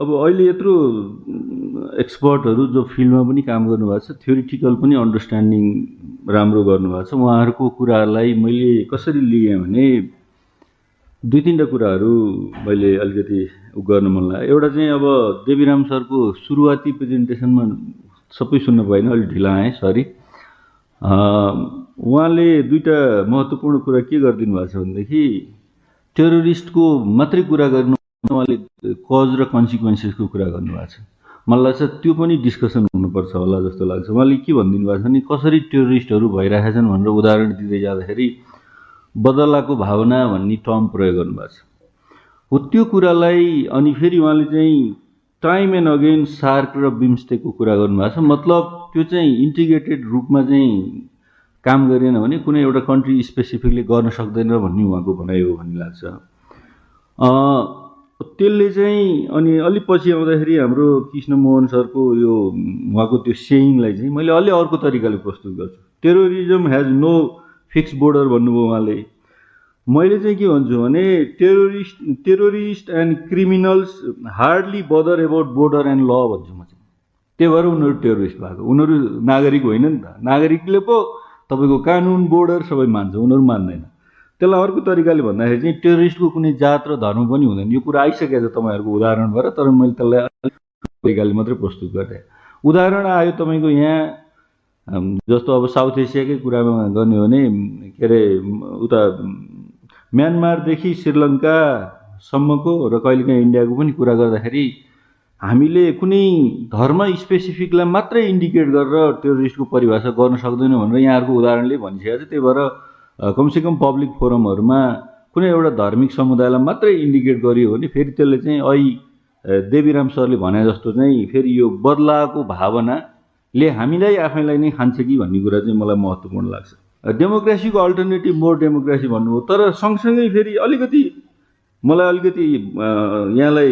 अब अहिले यत्रो एक्सपर्टहरू जो फिल्डमा पनि काम गर्नुभएको छ थ्योरिटिकल पनि अन्डरस्ट्यान्डिङ राम्रो गर्नुभएको छ। उहाँहरूको कुरालाई मैले कसरी लिएँ भने दुई तिनवटा कुराहरू मैले अलिकति गर्न मन लाग्यो। एउटा चाहिँ अब देवीराम सरको सुरुवाती प्रेजेन्टेसनमा सबै सुन्न पाइनँ अलिक ढिला आएँ सरी। उहाँले दुईवटा महत्त्वपूर्ण कुरा के गरिदिनु भएको छ भनेदेखि टेरोरिस्टको मात्रै कुरा गर्नु उहाँले कज र कन्सिक्वेन्सेसको कुरा गर्नुभएको छ। मलाई लाग्छ त्यो पनि डिस्कसन हुनुपर्छ होला जस्तो लाग्छ। उहाँले के भनिदिनु भएको छ भने कसरी टेरोरिस्टहरू भइरहेका छन् भनेर उदाहरण दिँदै जाँदाखेरि बदलाको भावना भन्ने टर्म प्रयोग गर्नुभएको छ। हो त्यो कुरालाई अनि फेरि उहाँले चाहिँ टाइम एन्ड अगेन सार्क र बिम्स्टेकको कुरा गर्नुभएको छ। मतलब त्यो चाहिँ इन्टिग्रेटेड रूपमा चाहिँ काम गरेन भने कुनै एउटा कन्ट्री स्पेसिफिकली गर्न सक्दैन भन्ने उहाँको भनाइ हो भन्ने लाग्छ। त्यसले चाहिँ अनि अलिक पछि आउँदाखेरि हाम्रो कृष्ण मोहन सरको यो उहाँको त्यो सेयिङलाई चाहिँ मैले अलि अर्को तरिकाले प्रस्तुत गर्छु। Terrorism has no fix border भन्नुभयो उहाँले। मैले चाहिँ के भन्छु भने terrorist terrorist and criminals hardly bother about border and law भन्छु म चाहिँ। त्यही भएर उनीहरू टेरोरिस्ट भएको। उनीहरू नागरिक होइन नि त। नागरिकले पो तपाईँको कानुन बोर्डर सबै मान्छ। उनीहरू मान्दैन। त्यसलाई अर्को तरिकाले भन्दाखेरि चाहिँ टेरोरिस्टको कुनै जात र धर्म पनि हुँदैन। यो कुरा आइसकेको छ तपाईँहरूको उदाहरण भएर तर मैले त्यसलाई तरिकाले मात्रै प्रस्तुत गरेँ। उदाहरण आयो तपाईँको यहाँ जस्तो अब साउथ एसियाकै कुरामा गर्ने हो भने के अरे उता म्यानमारदेखि श्रीलङ्कासम्मको र कहिलेकाहीँ इन्डियाको पनि कुरा गर्दाखेरि हामीले कुनै धर्म स्पेसिफिकलाई मात्रै इन्डिकेट गरेर टेरोरिस्टको परिभाषा गर्न सक्दैनौँ भनेर यहाँहरूको उदाहरणले भनिसकेको छ। त्यही भएर कमसेकम पब्लिक फोरमहरूमा कुनै एउटा धार्मिक समुदायलाई मात्रै इन्डिकेट गरियो भने फेरि त्यसले चाहिँ ऐ देवीराम सरले भने जस्तो चाहिँ फेरि यो बदलाएको भावनाले हामीलाई आफैलाई नै खान्छ कि भन्ने कुरा चाहिँ मलाई महत्त्वपूर्ण लाग्छ। डेमोक्रेसीको अल्टरनेटिभ मोर डेमोक्रेसी भन्नुभयो तर सँगसँगै फेरि अलिकति मलाई अलिकति यहाँलाई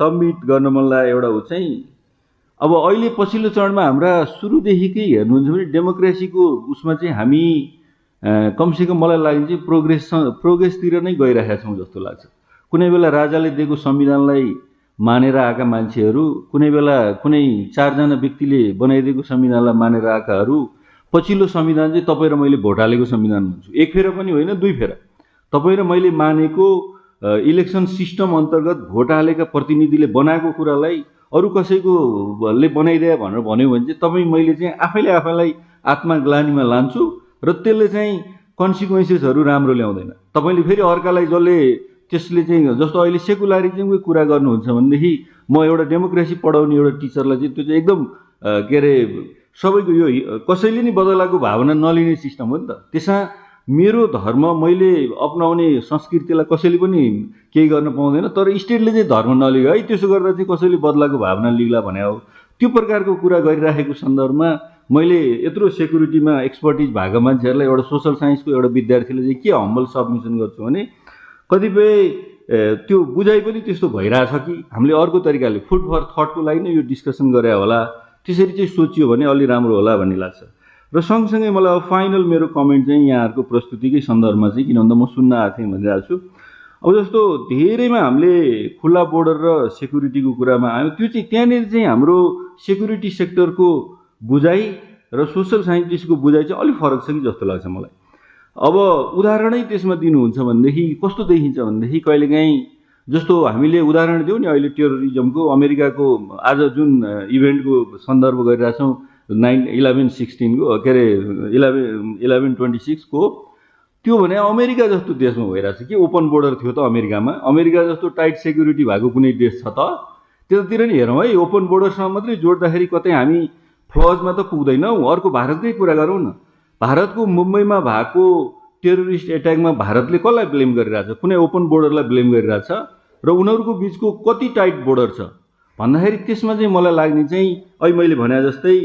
सबमिट गर्न मन लाग्यो एउटा हो चाहिँ अब अहिले पछिल्लो चरणमा हाम्रा सुरुदेखिकै हेर्नुहुन्छ भने डेमोक्रेसीको उसमा चाहिँ हामी कमसेकम मलाई लाग्ने चाहिँ प्रोग्रेस प्रोग्रेसतिर नै गइरहेका छौँ जस्तो लाग्छ। कुनै बेला राजाले दिएको संविधानलाई मानेर आएका मान्छेहरू कुनै बेला कुनै चारजना व्यक्तिले बनाइदिएको संविधानलाई मानेर आएकाहरू पछिल्लो संविधान चाहिँ तपाईँ र मैले भोट हालेको संविधान भन्छु। एक फेर पनि होइन दुई फेर। तपाईँ र मैले मानेको इलेक्सन सिस्टम अन्तर्गत भोट हालेका प्रतिनिधिले बनाएको कुरालाई अरू कसैकोले बनाइदिए भनेर भन्यो भने चाहिँ तपाईँ मैले चाहिँ आफैले आफैलाई आत्मग्लानीमा लान्छु। र त्यसले चाहिँ कन्सिक्वेन्सेसहरू राम्रो ल्याउँदैन। तपाईँले फेरि अर्कालाई जसले त्यसले चाहिँ जस्तो अहिले सेकुलारिजमकै कुरा गर्नुहुन्छ भनेदेखि म एउटा डेमोक्रेसी पढाउने एउटा टिचरलाई चाहिँ त्यो चाहिँ एकदम के अरे सबैको यो कसैले नि बदलाएको भावना नलिने सिस्टम हो नि त। त्यसमा मेरो धर्म मैले अप्नाउने संस्कृतिलाई कसैले पनि केही गर्न पाउँदैन तर स्टेटले चाहिँ धर्म नलियो। है त्यसो गर्दा चाहिँ कसैले बदलाएको भावना लिग्ला भने हो। त्यो प्रकारको कुरा गरिराखेको सन्दर्भमा मैले यत्रो सेक्युरिटीमा एक्सपर्टिज भएको मान्छेहरूलाई एउटा सोसल साइन्सको एउटा विद्यार्थीले चाहिँ के हम्बल सब्मिसन गर्छु भने कतिपय त्यो बुझाइ पनि त्यस्तो भइरहेछ कि हामीले अर्को तरिकाले फुड फर थटको लागि नै यो डिस्कसन गरे होला। त्यसरी चाहिँ सोचियो भने अलि राम्रो होला भन्ने लाग्छ। र सँगसँगै मलाई अब फाइनल मेरो कमेन्ट चाहिँ यहाँहरूको प्रस्तुतिकै सन्दर्भमा चाहिँ किन भन्दा म सुन्न आएको थिएँ भनिरहेको छु अब जस्तो धेरैमा हामीले खुल्ला बोर्डर र सेक्युरिटीको कुरामा आयो त्यो चाहिँ त्यहाँनिर चाहिँ हाम्रो सेक्युरिटी सेक्टरको बुझाइ र सोसल साइन्टिस्टको बुझाइ चाहिँ अलिक फरक छ कि जस्तो लाग्छ मलाई। अब उदाहरणै त्यसमा दिनुहुन्छ भनेदेखि कस्तो देखिन्छ भनेदेखि कहिलेकाहीँ जस्तो हामीले उदाहरण दियौँ नि अहिले टेरोरिजमको अमेरिकाको आज जुन इभेन्टको सन्दर्भ गरिरहेछौँ नाइन इलेभेन सिक्सटिनको के अरे इलेभेन इलेभेन ट्वेन्टी सिक्सको त्यो भने अमेरिका जस्तो देशमा भइरहेछ कि ओपन बोर्डर थियो त अमेरिकामा। अमेरिका जस्तो टाइट सेक्युरिटी भएको कुनै देश छ त त्यतातिर नि हेरौँ है ओपन बोर्डरसँग मात्रै जोड्दाखेरि कतै हामी फ्लजमा त पुग्दैनौँ अर्को भारतकै कुरा गरौँ न। भारतको मुम्बईमा भएको टेरोरिस्ट एट्याकमा भारतले कसलाई ब्लेम गरिरहेछ? कुनै ओपन बोर्डरलाई ब्लेम गरिरहेछ? र उनीहरूको बिचको कति टाइट बोर्डर छ? भन्दाखेरि त्यसमा चाहिँ मलाई लाग्ने चाहिँ अहिले मैले भने जस्तै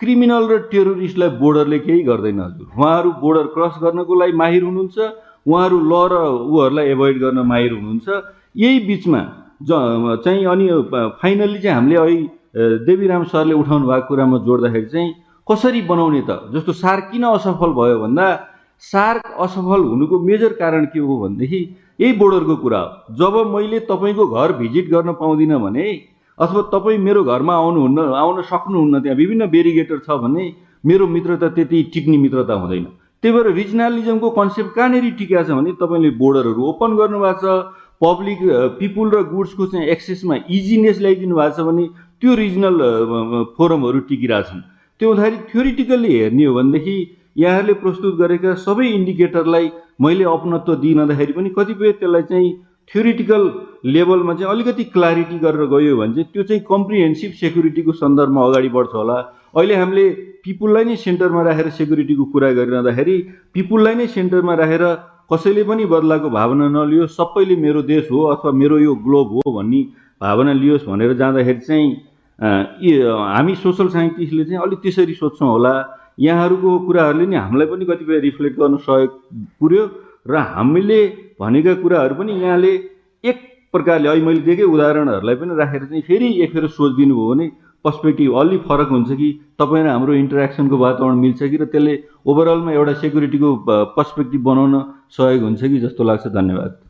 क्रिमिनल र टेरोरिस्टलाई बोर्डरले केही गर्दैन हजुर। उहाँहरू बोर्डर क्रस गर्नको लागि माहिर हुनुहुन्छ उहाँहरू ल र ऊहरूलाई एभोइड गर्न माहिर हुनुहुन्छ। यही बिचमा ज चाहिँ अनि फाइनल्ली चाहिँ हामीले अहिले देवीराम सरले उठाउनु भएको कुरामा जोड्दाखेरि चाहिँ कसरी बनाउने त? जस्तो सार्क किन असफल भयो भन्दा सार्क असफल हुनुको मेजर कारण के हो भनेदेखि यही बोर्डरको कुरा हो। जब मैले तपाईँको घर भिजिट गर्न पाउँदिनँ भने अथवा तपाईँ मेरो घरमा आउनुहुन्न आउन सक्नुहुन्न त्यहाँ विभिन्न बेरिगेटर छ भने मेरो मित्रता त्यति टिक्ने मित्रता हुँदैन। त्यही भएर रिजनलिजमको कन्सेप्ट कहाँनिर टिका छ भने तपाईँले बोर्डरहरू ओपन गर्नुभएको छ पब्लिक पिपुल र गुड्सको चाहिँ एक्सेसमा इजिनेस ल्याइदिनु भएको छ भने त्यो रिजनल फोरमहरू टिकिरहेछन्। त्यो हुँदाखेरि थ्योरिटिकल्ली हेर्ने हो भनेदेखि यहाँहरूले प्रस्तुत गरेका सबै इन्डिकेटरलाई मैले अपनत्व दिइनदाखेरि पनि कतिपय त्यसलाई चाहिँ थ्योरिटिकल लेभलमा चाहिँ अलिकति क्लारिटी गरेर गयो भने चाहिँ त्यो चाहिँ कम्प्रिहेन्सिभ सेक्युरिटीको सन्दर्भमा अगाडि बढ्छ होला। अहिले हामीले पिपुललाई नै सेन्टरमा राखेर सेक्युरिटीको कुरा गरिरहँदाखेरि पिपुललाई नै सेन्टरमा राखेर कसैले पनि बदलाको भावना नलियो सबैले मेरो देश हो अथवा मेरो यो ग्लोब हो भन्ने भावना लियोस् भनेर जाँदाखेरि चाहिँ हामी सोसल साइन्टिस्टले चाहिँ अलिक त्यसरी सोध्छौँ होला। यहाँहरूको कुराहरूले नि हामीलाई पनि कतिपय रिफ्लेक्ट गर्न सहयोग पुर्यो र हामीले भनेका कुराहरू पनि यहाँले एक प्रकारले अहिले मैले दिएकै उदाहरणहरूलाई पनि राखेर चाहिँ फेरि एक फेर सोचिदिनु भयो भने पर्सपेक्टिभ अलि फरक हुन्छ कि तपाईँ र हाम्रो इन्टरेक्सनको वातावरण मिल्छ कि र त्यसले ओभरअलमा एउटा सेक्युरिटीको पर्सपेक्टिभ बनाउन सहयोग हुन्छ कि जस्तो लाग्छ। धन्यवाद।